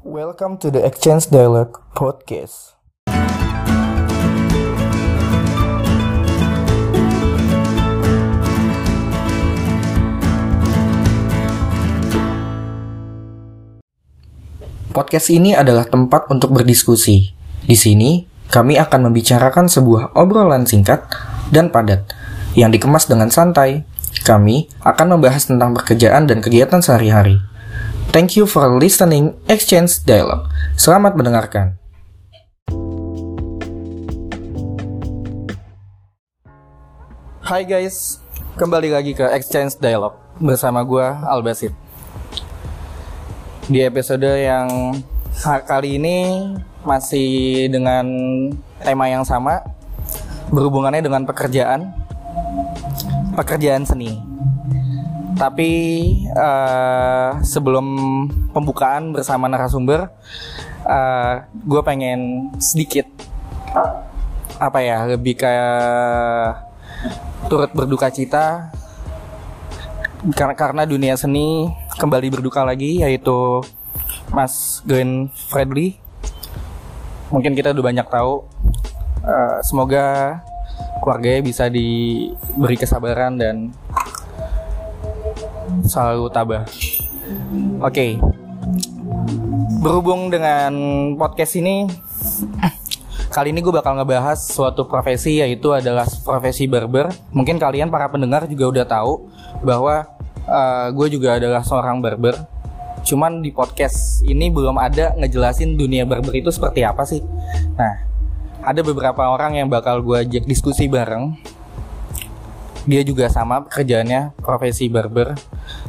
Welcome to the Exchange Dialogue Podcast. Podcast ini adalah tempat untuk berdiskusi. Di sini, kami akan membicarakan sebuah obrolan singkat dan padat yang dikemas dengan santai. Kami akan membahas tentang pekerjaan dan kegiatan sehari-hari. Thank you for listening Exchange Dialogue. Selamat mendengarkan. Hai guys, kembali lagi ke Exchange Dialogue bersama gue Albasit. Di episode yang kali ini masih dengan tema yang sama, berhubungannya dengan pekerjaan, pekerjaan seni. Tapi eh, sebelum pembukaan bersama narasumber, gue pengen sedikit apa ya lebih kayak turut berduka cita karena karena dunia seni kembali berduka lagi yaitu Mas Glenn Fredly. Mungkin kita udah banyak tahu. Eh, semoga keluarganya bisa diberi kesabaran dan selalu tabah. Oke. Berhubung dengan podcast ini Kali ini gue bakal ngebahas suatu profesi yaitu adalah profesi barber. Mungkin kalian para pendengar juga udah tahu bahwa uh, gue juga adalah seorang barber. Cuman di podcast ini belum ada ngejelasin dunia barber itu seperti apa sih. Nah, ada beberapa orang yang bakal gue ajak diskusi bareng. Dia juga sama pekerjaannya profesi barber.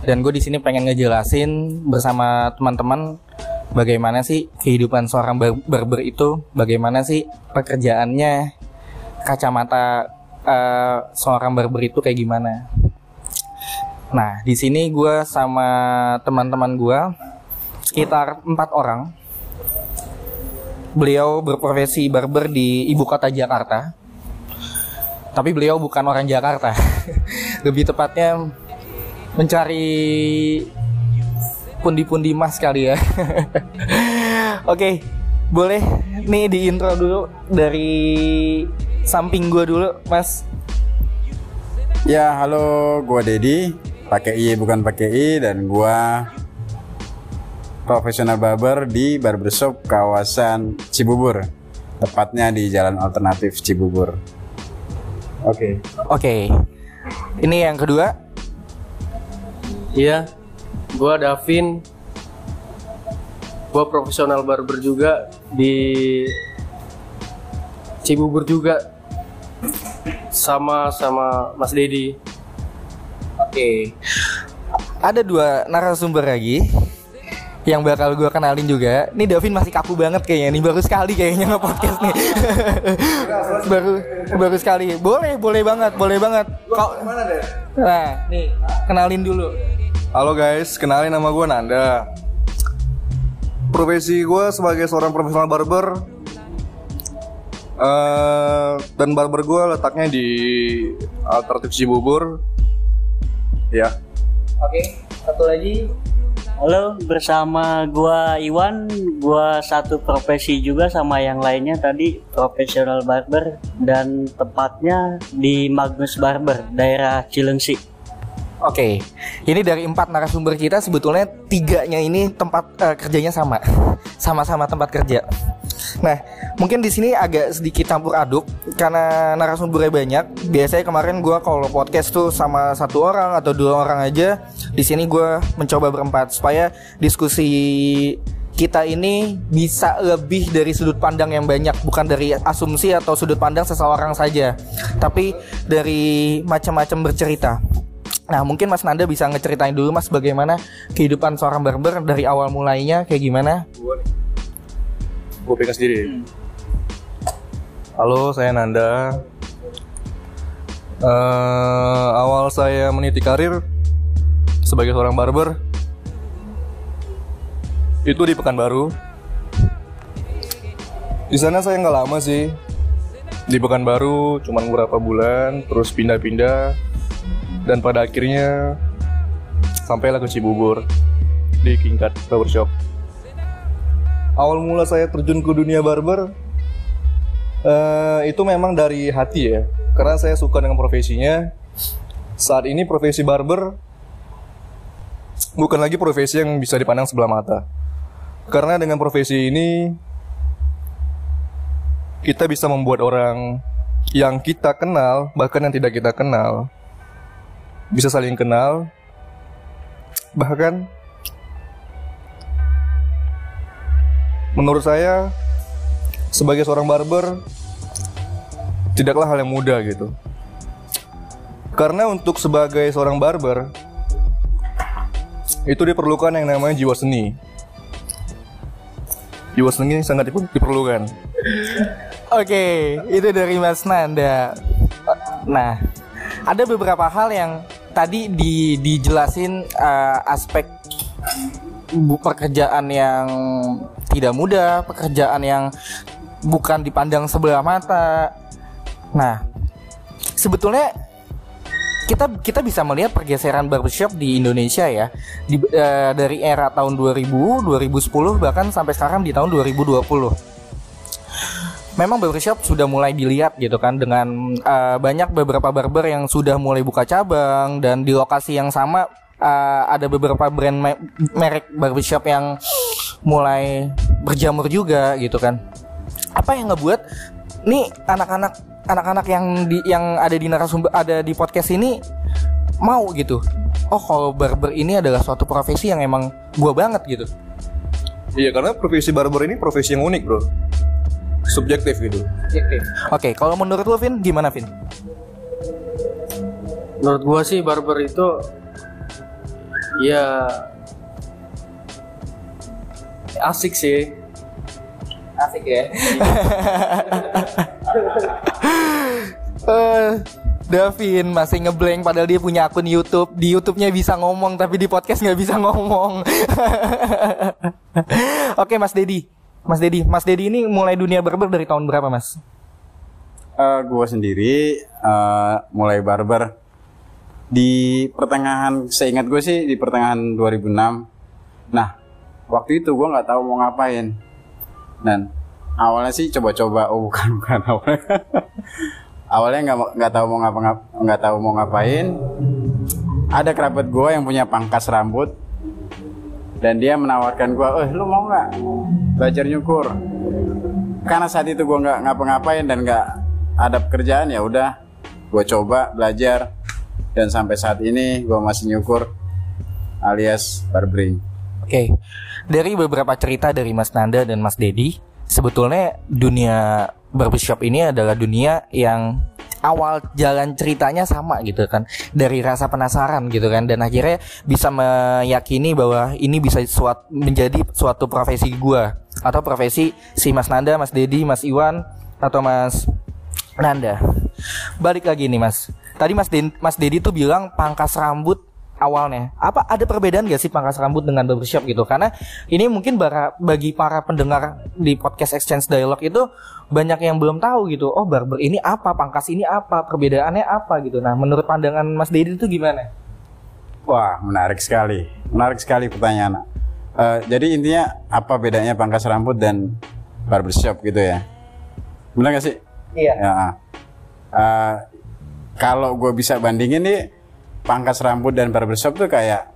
Dan gue di sini pengen ngejelasin bersama teman-teman bagaimana sih kehidupan seorang bar- barber itu, bagaimana sih pekerjaannya, kacamata eh, seorang barber itu kayak gimana. Nah, di sini gue sama teman-teman gue sekitar empat orang. Beliau berprofesi barber di ibu kota Jakarta. Tapi beliau bukan orang Jakarta. Lebih tepatnya mencari pundi-pundi emas kali ya. Oke, boleh nih di intro dulu dari samping gua dulu, Mas. Ya, halo, gua Dedi, pakai I bukan pakai I dan gua profesional barber di barbershop kawasan Cibubur. Tepatnya di Jalan Alternatif Cibubur. Oke. Oke. Ini yang kedua. Iya, gua Davin. Gua profesional barber juga di Cibubur juga. Sama sama Mas Dedi. Oke. Ada dua narasumber lagi yang bakal gue kenalin juga. Ini Davin masih kaku banget kayaknya. Nih baru sekali kayaknya nge-podcast nih. baru baru sekali. Boleh, boleh banget, boleh banget. Kok Nah, nih kenalin dulu. Halo guys, kenalin nama gue Nanda. Profesi gue sebagai seorang profesional barber eh, dan barber gue letaknya di Alternatif Cibubur. Ya, Oke, satu lagi. Halo, bersama gua Iwan, gua satu profesi juga sama yang lainnya tadi profesional barber dan tepatnya di Magnus Barber, daerah Cilengsi. Oke, ini dari empat narasumber kita sebetulnya tiganya ini tempat eh, kerjanya sama, sama-sama tempat kerja. Nah, mungkin di sini agak sedikit campur aduk karena narasumbernya banyak. Biasanya kemarin gua kalau podcast tuh sama satu orang atau dua orang aja. Di sini gua mencoba berempat supaya diskusi kita ini bisa lebih dari sudut pandang yang banyak, bukan dari asumsi atau sudut pandang seseorang saja, tapi dari macam-macam bercerita. Nah mungkin Mas Nanda bisa ngeceritain dulu Mas bagaimana kehidupan seorang barber dari awal mulainya kayak gimana? gue pegang sendiri. Halo, saya Nanda. Eh, awal saya meniti karir sebagai seorang barber itu di Pekanbaru. Di sana saya nggak lama sih. Di Pekanbaru cuman beberapa bulan, terus pindah-pindah dan pada akhirnya sampailah ke Cibubur di King Cut Barbershop. awal mula saya terjun ke dunia barber eh, itu memang dari hati ya, karena saya suka dengan profesinya. Saat ini profesi barber bukan lagi profesi yang bisa dipandang sebelah mata, karena dengan profesi ini kita bisa membuat orang yang kita kenal bahkan yang tidak kita kenal bisa saling kenal. Bahkan menurut saya sebagai seorang barber tidaklah hal yang mudah gitu. Karena untuk sebagai seorang barber itu diperlukan yang namanya jiwa seni. Jiwa seni sangat diper- diperlukan. Oke, itu dari Mas Nanda. Nah, ada beberapa hal yang tadi di, dijelasin eh, aspek pekerjaan yang tidak mudah, pekerjaan yang bukan dipandang sebelah mata. Nah, sebetulnya kita kita bisa melihat pergeseran barbershop di Indonesia ya di, eh, dari era tahun 2000, 2010 bahkan sampai sekarang di tahun 2020 memang barbershop sudah mulai dilihat gitu kan dengan uh, banyak beberapa barber yang sudah mulai buka cabang dan di lokasi yang sama uh, ada beberapa brand me- merek barbershop yang mulai berjamur juga gitu kan. Apa yang ngebuat nih anak-anak anak-anak yang di yang ada di narasumber ada di podcast ini mau gitu. Oh, kalau barber ini adalah suatu profesi yang emang gua banget gitu. Iya karena profesi barber ini profesi yang unik bro Subjektif gitu Oke, kalau menurut lo Vin gimana Vin? Menurut gua sih barber itu ya asik sih. Asik ya. Eh, Davin masih ngeblank padahal dia punya akun YouTube. Di YouTube-nya bisa ngomong tapi di podcast nggak bisa ngomong. Oke, Mas Dedi. Mas Dedi, Mas Dedi ini mulai dunia barber dari tahun berapa, Mas? Eh, gua sendiri eh, mulai barber. Di pertengahan seingat gue sih di pertengahan 2006 nah waktu itu gua nggak tahu mau ngapain. Dan awalnya sih coba-coba oh bukan bukan awalnya. Awalnya nggak nggak tahu mau ngapa nggak tahu mau ngapain. Ada kerabat gua yang punya pangkas rambut. Dan dia menawarkan gua eh lu mau nggak belajar nyukur. Karena saat itu gue nggak ngapa-ngapain dan nggak ada pekerjaan ya udah gue coba belajar. Dan sampai saat ini gue masih nyukur alias barbering Oke. Dari beberapa cerita dari Mas Nanda dan Mas Dedi, sebetulnya dunia barbershop ini adalah dunia yang awal jalan ceritanya sama gitu kan. Dari rasa penasaran gitu kan. Dan akhirnya bisa meyakini bahwa ini bisa suat, menjadi suatu profesi gua atau profesi si Mas Nanda, Mas Dedi, Mas Iwan atau Mas Nanda. Balik lagi nih Mas. Tadi Mas Den, Mas Dedi tuh bilang pangkas rambut awalnya. Apa ada perbedaan gak sih pangkas rambut dengan barbershop gitu? Karena ini mungkin bagi para pendengar di podcast Exchange Dialog itu banyak yang belum tahu gitu. Oh barber ini apa? Pangkas ini apa? Perbedaannya apa gitu? Nah menurut pandangan Mas Dedi itu gimana? wah menarik sekali menarik sekali pertanyaan Eh, jadi intinya apa bedanya pangkas rambut dan barbershop gitu ya benar gak sih Iya. Ya. Eh, kalau gue bisa bandingin nih pangkas rambut dan barbershop tuh kayak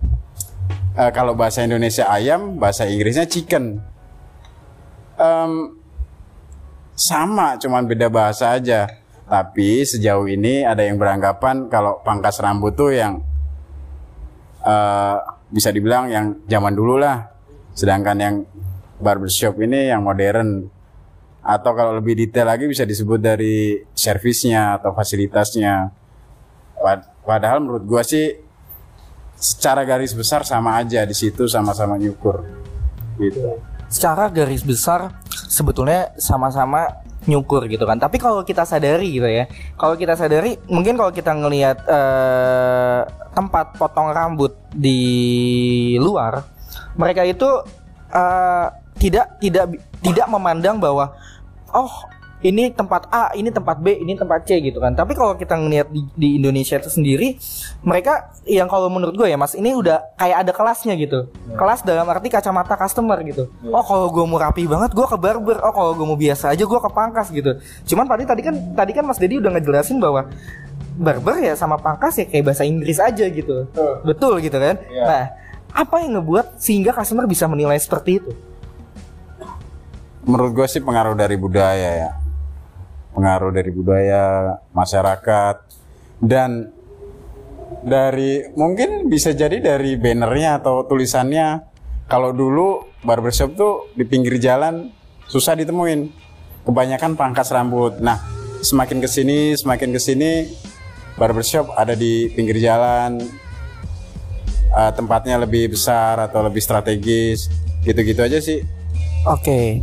eh, kalau bahasa Indonesia ayam, bahasa Inggrisnya chicken. Em, sama, cuman beda bahasa aja. Tapi sejauh ini ada yang beranggapan kalau pangkas rambut tuh yang eh, bisa dibilang yang zaman dulu lah. Sedangkan yang barbershop ini yang modern atau kalau lebih detail lagi bisa disebut dari servisnya atau fasilitasnya. Pad- Padahal menurut gua sih secara garis besar sama aja di situ sama-sama nyukur. Gitu. secara garis besar sebetulnya sama-sama nyukur gitu kan. Tapi kalau kita sadari gitu ya, kalau kita sadari mungkin kalau kita ngelihat eh, tempat potong rambut di luar, mereka itu eh, tidak tidak tidak memandang bahwa oh ini tempat A, ini tempat B, ini tempat C gitu kan. Tapi kalau kita ngeliat di, di Indonesia itu sendiri, mereka yang kalau menurut gue ya Mas, ini udah kayak ada kelasnya gitu. Kelas dalam arti kacamata customer gitu. Oh kalau gue mau rapi banget, gue ke barber. Oh kalau gue mau biasa aja, gue ke pangkas gitu. Cuman tadi tadi kan tadi kan Mas Dedi udah ngejelasin bahwa barber ya sama pangkas ya kayak bahasa Inggris aja gitu. Betul gitu kan? Nah, apa yang ngebuat sehingga customer bisa menilai seperti itu? menurut gue sih pengaruh dari budaya ya pengaruh dari budaya masyarakat dan dari mungkin bisa jadi dari bannernya atau tulisannya. Kalau dulu barbershop tuh di pinggir jalan susah ditemuin. Kebanyakan pangkas rambut. Nah semakin ke sini semakin ke sini barbershop ada di pinggir jalan. Eh, tempatnya lebih besar atau lebih strategis. Gitu-gitu aja sih. Oke,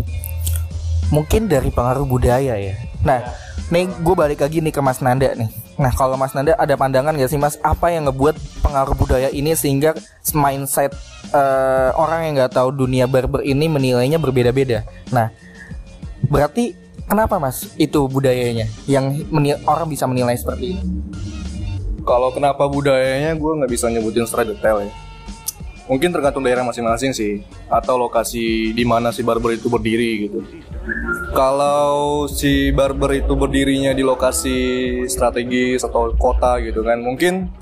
mungkin dari pengaruh budaya ya. Nah, nih gue balik lagi nih ke Mas Nanda nih. Nah, kalau Mas Nanda ada pandangan gak sih Mas, apa yang ngebuat pengaruh budaya ini sehingga mindset eh, orang yang nggak tahu dunia barber ini menilainya berbeda-beda. Nah, berarti kenapa Mas itu budayanya yang orang bisa menilai seperti itu? Kalau kenapa budayanya gue nggak bisa nyebutin secara detail ya. Mungkin tergantung daerah masing-masing sih atau lokasi di mana si barber itu berdiri gitu. Kalau si barber itu berdirinya di lokasi strategis atau kota gitu kan, mungkin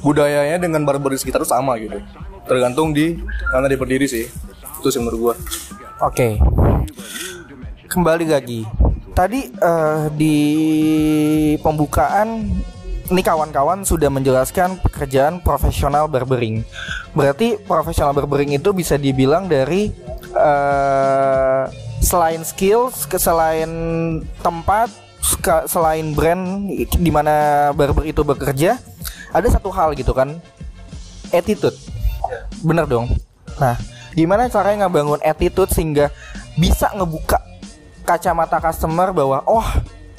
budayanya dengan barber di sekitar itu sama gitu. Tergantung di mana dia berdiri sih. Itu sih menurut gua. Oke. Kembali lagi. Tadi eh, di pembukaan ini kawan-kawan sudah menjelaskan pekerjaan profesional barbering. Berarti profesional barbering itu bisa dibilang dari eh, selain skills, ke selain tempat, selain brand di mana barber itu bekerja, ada satu hal gitu kan, attitude. Bener dong. Nah, gimana caranya ngebangun attitude sehingga bisa ngebuka kacamata customer bahwa oh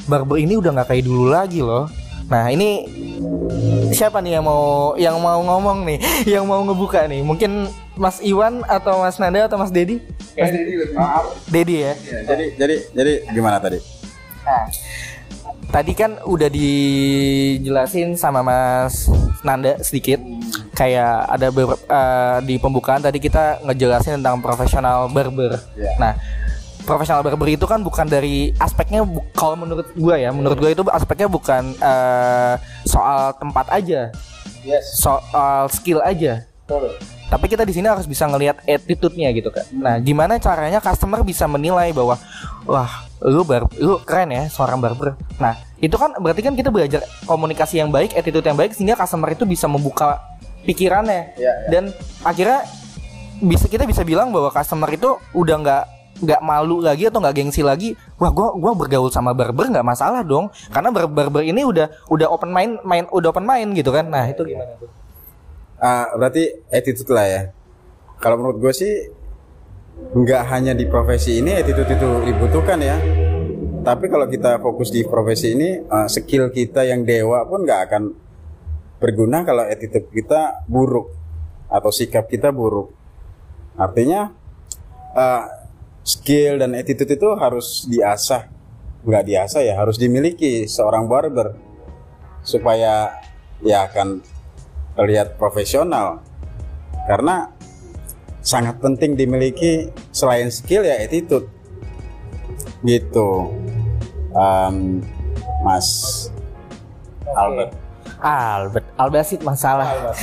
barber ini udah nggak kayak dulu lagi loh. Nah ini siapa nih yang mau yang mau ngomong nih, yang mau ngebuka nih? Mungkin Mas Iwan atau Mas Nanda atau Mas Dedi? Mas Dedi ya. jadi jadi jadi gimana tadi Nah, tadi kan udah dijelasin sama Mas Nanda sedikit. Kayak ada beberapa eh, di pembukaan tadi kita ngejelasin tentang profesional barber. Iya. Nah, profesional barber itu kan bukan dari aspeknya bu- kalau menurut gua ya, menurut gua itu aspeknya bukan eh, soal tempat aja. Soal skill aja. Tapi kita di sini harus bisa ngelihat attitude-nya gitu kan. Nah, gimana caranya customer bisa menilai bahwa wah, lu bar lu keren ya seorang barber. Nah, itu kan berarti kan kita belajar komunikasi yang baik, attitude yang baik sehingga customer itu bisa membuka pikirannya. Dan akhirnya bisa kita bisa bilang bahwa customer itu udah nggak nggak malu lagi atau nggak gengsi lagi wah gua gua bergaul sama barber nggak masalah dong karena bar- barber ini udah udah open mind main udah open mind gitu kan nah itu gimana tuh Ah, berarti attitude lah ya. Kalau menurut gue sih nggak hanya di profesi ini attitude itu dibutuhkan ya. Tapi kalau kita fokus di profesi ini, ah, skill kita yang dewa pun nggak akan berguna kalau attitude kita buruk atau sikap kita buruk. Artinya ah, skill dan attitude itu harus diasah, nggak diasah ya, harus dimiliki seorang barber. Supaya ya akan terlihat profesional. Karena sangat penting dimiliki selain skill ya attitude. Gitu. Em, Mas Albert. Albert. Albasit masalah.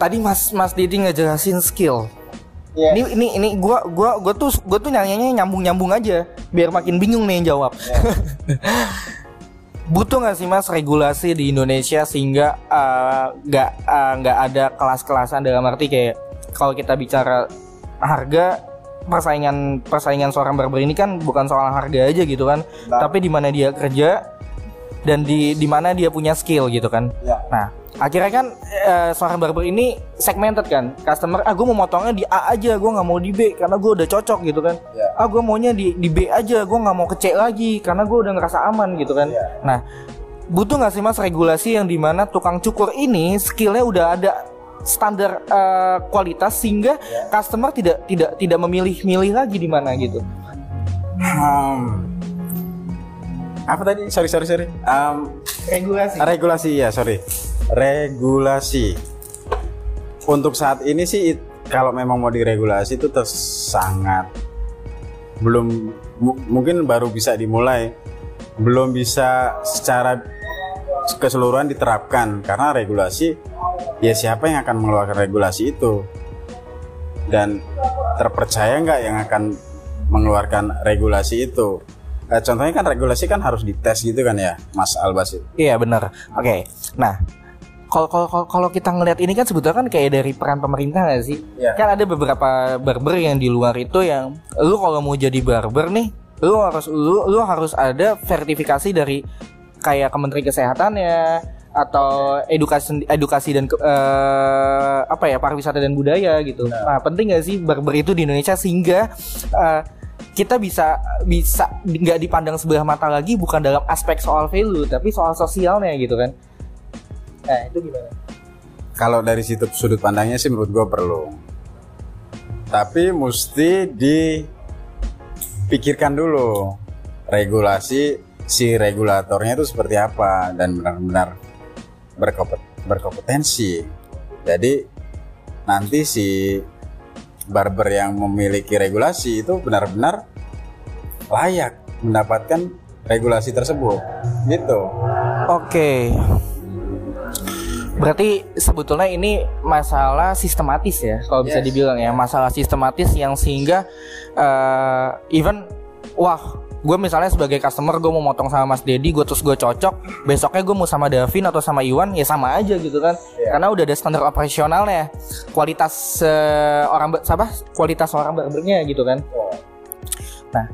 Tadi Mas Mas Didi ngejelasin skill Ini ini ini gua gua gua tuh gua tuh nanyanya nyambung-nyambung aja biar makin bingung nih yang jawab. Butuh nggak sih Mas regulasi di Indonesia sehingga eh, nggak eh, nggak ada kelas-kelasan dalam arti kayak kalau kita bicara harga persaingan persaingan seorang barber ini kan bukan soal harga aja gitu kan, tapi di mana dia kerja dan di di mana dia punya skill gitu kan. Ya. Nah, akhirnya kan eh, seorang barber ini segmented kan. Customer, ah gue mau motongnya di A aja, gue nggak mau di B karena gue udah cocok gitu kan. Ya. Ah gue maunya di di B aja, gue nggak mau ke C lagi karena gue udah ngerasa aman gitu kan. Ya. Nah, butuh nggak sih mas regulasi yang di mana tukang cukur ini skillnya udah ada standar eh, kualitas sehingga customer tidak tidak tidak memilih-milih lagi di mana gitu. Hmm, apa tadi? Sorry sorry sorry. Um, Regulasi. regulasi ya sorry. Regulasi. Untuk saat ini sih kalau memang mau diregulasi itu sangat belum mu- mungkin baru bisa dimulai belum bisa secara keseluruhan diterapkan karena regulasi ya siapa yang akan mengeluarkan regulasi itu dan terpercaya nggak yang akan mengeluarkan regulasi itu Eh, contohnya kan regulasi kan harus dites gitu kan ya Mas Albasit Iya benar. Oke. Nah, kalau kalau kita ngelihat ini kan sebetulnya kan kayak dari peran pemerintah nggak sih? Iya. Kan ada beberapa barber yang di luar itu yang lu kalau mau jadi barber nih, lu harus lu lu harus ada verifikasi dari kayak Kementerian Kesehatan ya atau edukasi edukasi dan eh, apa ya pariwisata dan budaya gitu. Nah, penting nggak sih barber itu di Indonesia sehingga eh, kita bisa bisa nggak dipandang sebelah mata lagi bukan dalam aspek soal value tapi soal sosialnya gitu kan. Nah, itu gimana? kalau dari situ sudut pandangnya sih menurut gue perlu tapi mesti dipikirkan dulu regulasi si regulatornya itu seperti apa dan benar-benar berkompet- berkompetensi jadi nanti si barber yang memiliki regulasi itu benar-benar layak mendapatkan regulasi tersebut gitu Oke. Berarti sebetulnya ini masalah sistematis ya, kalau bisa Yes. dibilang ya, masalah sistematis yang sehingga eh, even wah, gue misalnya sebagai customer gue mau motong sama Mas Dedi, gue terus gue cocok, besoknya gue mau sama Davin atau sama Iwan ya sama aja gitu kan, karena udah ada standar operasionalnya, kualitas eh, orang apa, kualitas orang barbernya gitu kan. Nah,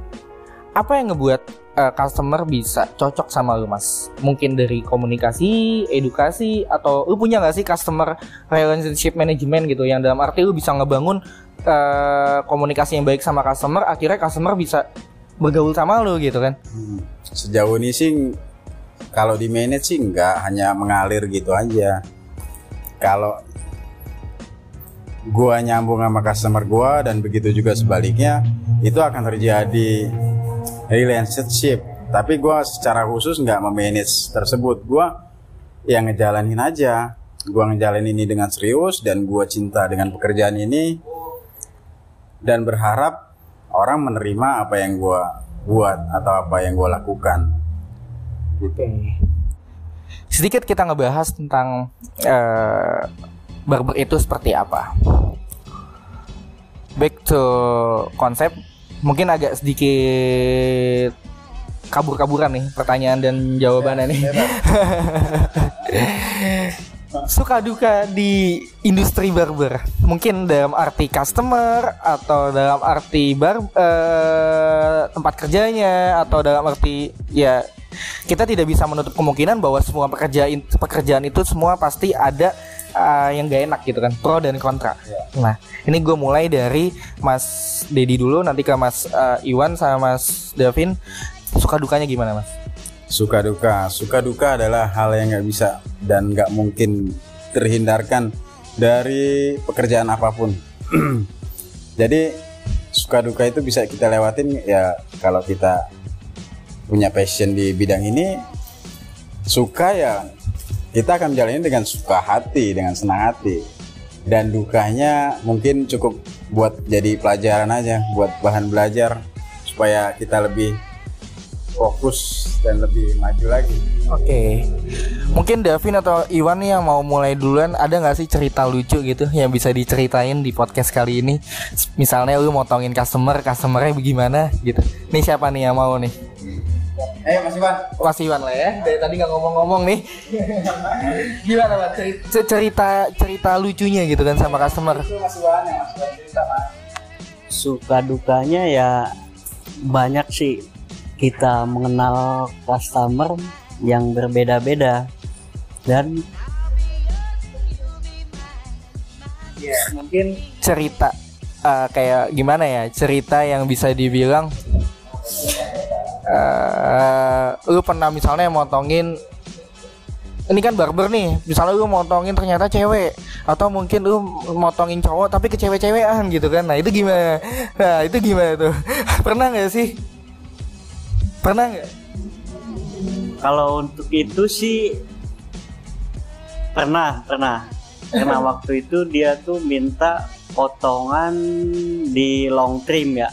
apa yang ngebuat eh, customer bisa cocok sama lu mas? Mungkin dari komunikasi, edukasi, atau lu punya nggak sih customer relationship management gitu yang dalam arti lu bisa ngebangun eh, komunikasi yang baik sama customer, akhirnya customer bisa bergaul sama lu gitu kan? Hmm, Sejauh ini sih kalau di manage sih nggak hanya mengalir gitu aja. Kalau gua nyambung sama customer gua dan begitu juga sebaliknya, itu akan terjadi relationship. Tapi gua secara khusus nggak memanage tersebut. Gua yang ngejalanin aja. Gua ngejalanin ini dengan serius dan gua cinta dengan pekerjaan ini dan berharap orang menerima apa yang gua buat atau apa yang gua lakukan. Oke. Sedikit kita ngebahas tentang eh, barber itu seperti apa. Back to konsep, mungkin agak sedikit kabur-kaburan nih pertanyaan dan jawabannya nih. Suka duka di industri barber, mungkin dalam arti customer atau dalam arti bar eh, tempat kerjanya atau dalam arti ya kita tidak bisa menutup kemungkinan bahwa semua pekerjaan pekerjaan itu semua pasti ada uh, yang gak enak gitu kan pro dan kontra. Nah ini gue mulai dari Mas Dedi dulu nanti ke Mas uh, Iwan sama Mas Davin suka dukanya gimana Mas? Suka duka, suka duka adalah hal yang nggak bisa dan nggak mungkin terhindarkan dari pekerjaan apa pun. Jadi suka duka itu bisa kita lewatin ya kalau kita punya passion di bidang ini suka ya kita akan menjalani dengan suka hati dengan senang hati dan dukanya mungkin cukup buat jadi pelajaran aja buat bahan belajar supaya kita lebih fokus dan lebih maju lagi Oke, mungkin Davin atau Iwan nih yang mau mulai duluan ada nggak sih cerita lucu gitu yang bisa diceritain di podcast kali ini? Misalnya lu motongin customer, customernya bagaimana gitu. Nih siapa nih yang mau nih? Eh Mas Iwan. Mas Iwan lah ya, dari tadi nggak ngomong-ngomong nih. Gimana Mas? Cerita, cerita cerita lucunya gitu kan sama customer? Mas Iwan ya Mas Iwan cerita Mas. Suka dukanya ya banyak sih. Kita mengenal customer yang berbeda-beda. Dan Ya mungkin cerita eh, kayak gimana ya? Cerita yang bisa dibilang eh lu pernah misalnya motongin ini kan barber nih misalnya lu motongin ternyata cewek atau mungkin lu motongin cowok tapi ke cewek-cewekan gitu kan nah itu gimana nah itu gimana tuh pernah nggak sih Pernah nggak? Kalau untuk itu sih pernah, pernah. Karena waktu itu dia tuh minta potongan di long trim ya.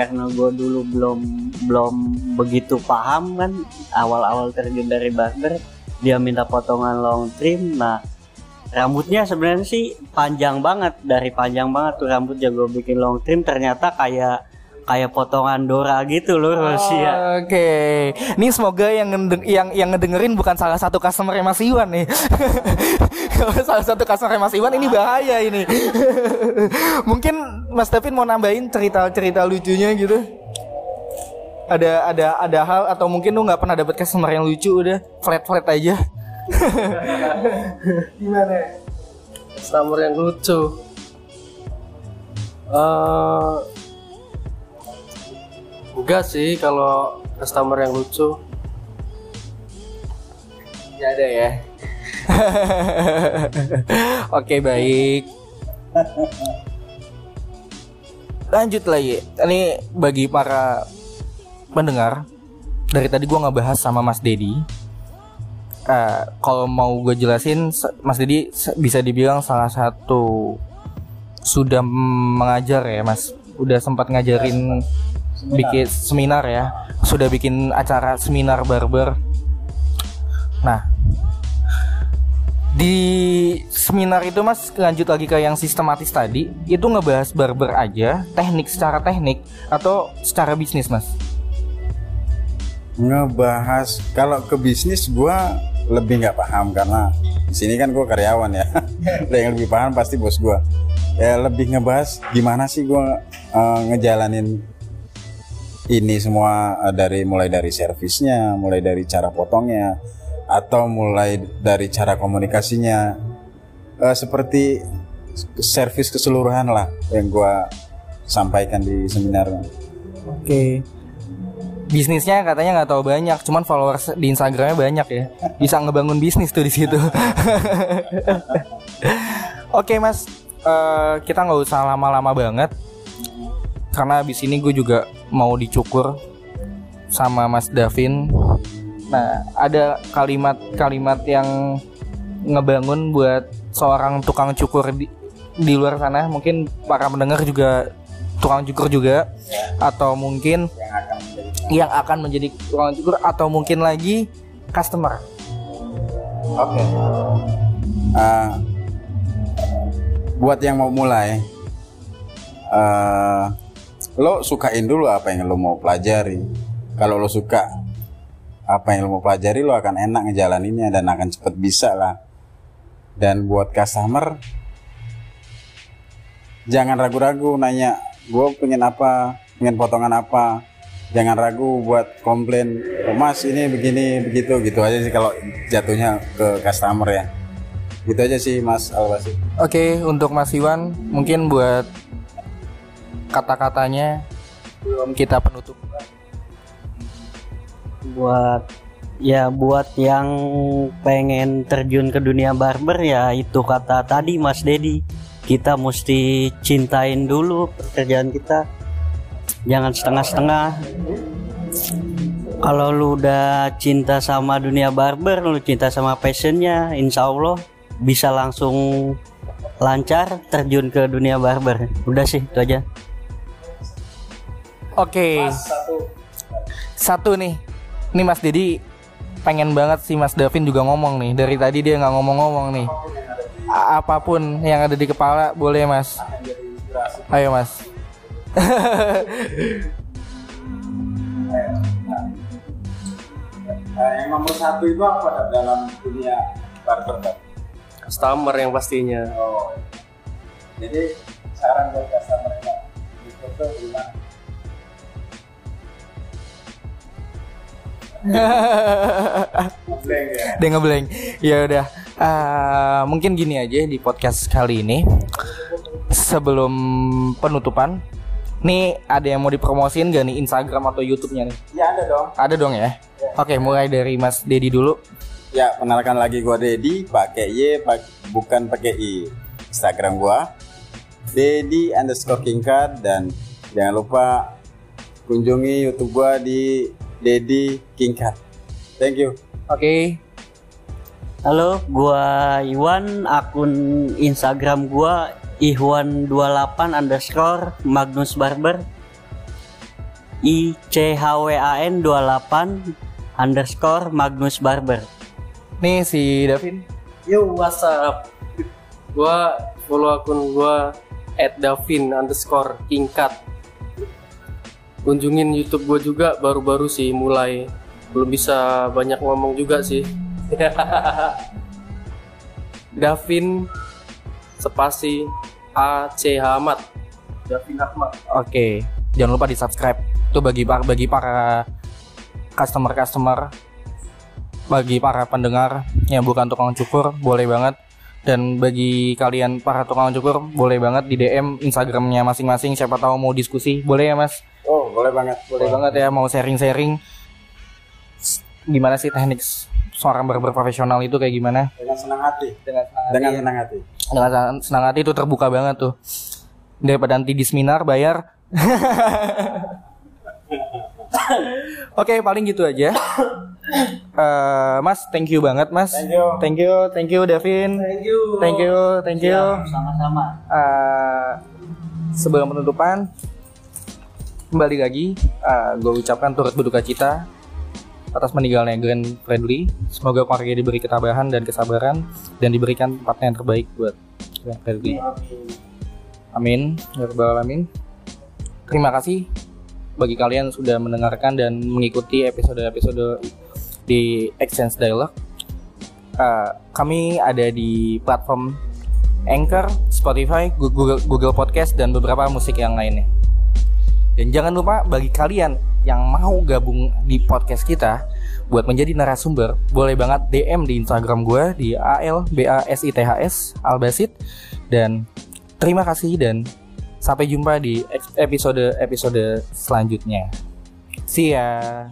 Karena gue dulu belum belum begitu paham kan awal-awal terjun dari barber, dia minta potongan long trim. Nah, rambutnya sebenarnya sih panjang banget dari panjang banget tuh rambutnya gue bikin long trim ternyata kayak kayak potongan Dora gitu lurus ya. Oke, ini semoga yang ngedeng- yang yang ngedengerin bukan salah satu customer Mas Iwan nih. Kalau salah satu customer Mas Iwan ini bahaya ini. Mungkin Mas Davin mau nambahin cerita-cerita lucunya gitu. Ada ada ada hal atau mungkin lu nggak pernah dapet customer yang lucu udah flat flat aja. Customer yang lucu. Eh, enggak sih kalau customer yang lucu. Ya ada ya. Oke baik. Lanjut lagi. Ini bagi para pendengar dari tadi gua ngebahas sama Mas Dedi. Eh, kalau mau gue jelasin, Mas Dedi bisa dibilang salah satu sudah mengajar ya, Mas. Udah sempat ngajarin bikin seminar ya. Sudah bikin acara seminar barber. Nah, di seminar itu mas lanjut lagi ke yang sistematis tadi itu ngebahas barber aja teknik secara teknik atau secara bisnis mas ngebahas kalau ke bisnis gua lebih nggak paham karena di sini kan gua karyawan ya yang lebih paham pasti bos gua ya lebih ngebahas gimana sih gua eh, ngejalanin ini semua eh, dari mulai dari servisnya mulai dari cara potongnya atau mulai dari cara komunikasinya. Eh, seperti servis keseluruhan lah yang gua sampaikan di seminar. Oke. Bisnisnya katanya nggak tahu banyak cuman followers di instagramnya banyak ya. Bisa ngebangun bisnis tuh di situ. Oke mas. Eh, kita nggak usah lama-lama banget karena abis ini gue juga mau dicukur sama Mas Davin. Nah, ada kalimat-kalimat yang ngebangun buat seorang tukang cukur di, di luar sana. Mungkin para pendengar juga tukang cukur juga, atau mungkin yang akan menjadi tukang cukur, atau mungkin lagi customer. Oke. Ah, buat yang mau mulai, eh, lo sukain dulu apa yang lo mau pelajari. Kalau lo suka apa yang lo mau pelajari, lo akan enak ngejalaninnya dan akan cepet bisa lah. Dan buat customer, jangan ragu-ragu nanya, gue pengen apa, pengen potongan apa. Jangan ragu buat komplain, "Oh, mas ini begini begitu gitu aja sih kalau jatuhnya ke customer ya. Gitu aja sih mas Alwasi. Oke, untuk Mas Iwan, mungkin buat kata-katanya belum kita penutup. buat ya buat yang pengen terjun ke dunia barber ya itu kata tadi Mas Dedi. Kita mesti cintain dulu pekerjaan kita. Jangan setengah-setengah. Kalau lu udah cinta sama dunia barber lu cinta sama passionnya insya Allah bisa langsung lancar terjun ke dunia barber. Udah sih itu aja Oke. Satu nih. Nih Mas Dedi pengen banget sih Mas Davin juga ngomong nih. Dari tadi dia nggak ngomong-ngomong nih. A- apa pun yang ada di kepala boleh Mas. Ayo Mas. yang nomor satu itu apa dalam dunia barber? Customer yang pastinya. Oh, jadi saran buat customer yang itu Dia ngeblank. Ya udah. Eh, mungkin gini aja di podcast kali ini. Sebelum penutupan, nih ada yang mau dipromosin gak nih Instagram atau YouTube-nya nih? Ya ada dong. Ada dong ya. Oke, mulai dari Mas Dedi dulu. Ya, kenalkan lagi gua Dedi, pakai Y, bukan pakai I. Instagram gua Dedi underscore Kingkat dan jangan lupa kunjungi YouTube gua di Dedi Kingkat. Thank you. Oke. Halo, gua Iwan, akun Instagram gua Ihwan28 underscore Magnus Barber I C H W A N 28 underscore Magnus Barber Nih si Davin. Yo, WhatsApp. Gua follow akun gua at Davin underscore Kingkat. Kunjungin YouTube gua juga baru-baru sih mulai. Belum bisa banyak ngomong juga sih. Davin spasi A C. Davin Ahmad. Oke. Jangan lupa di subscribe. Itu bagi para bagi para customer customer, bagi para pendengar yang bukan tukang cukur boleh banget. Dan bagi kalian para tukang cukur boleh banget di DM Instagramnya masing-masing. Siapa tahu mau diskusi boleh ya mas. Oh, boleh banget. Boleh banget ya mau sharing-sharing. Gimana sih teknik seorang barber profesional itu kayak gimana? Dengan senang hati. Dengan senang hati. Dengan senang hati. dengan senang- senang hati itu terbuka banget tuh daripada nanti di seminar bayar Oke paling gitu aja Eh, Mas thank you banget mas Thank you. Thank you Thank you Davin Thank you. Thank you Thank you sama-sama Eh, Sebelum penutupan Kembali lagi Gue ucapkan turut berduka cita atas meninggalnya Glenn Fredly. Semoga keluarga diberi ketabahan dan kesabaran dan diberikan tempatnya yang terbaik buat Glenn Fredly. Amin. Ya Rabbal Alamin. Terima kasih bagi kalian sudah mendengarkan dan mengikuti episode-episode di Exchange Dialogue. Uh, kami ada di platform Anchor, Spotify, Google, Google Podcast, dan beberapa musik yang lainnya. Dan jangan lupa bagi kalian yang mau gabung di podcast kita buat menjadi narasumber, boleh banget DM di Instagram gue di ALBASITHS Albasit dan terima kasih dan sampai jumpa di episode-episode selanjutnya. See ya.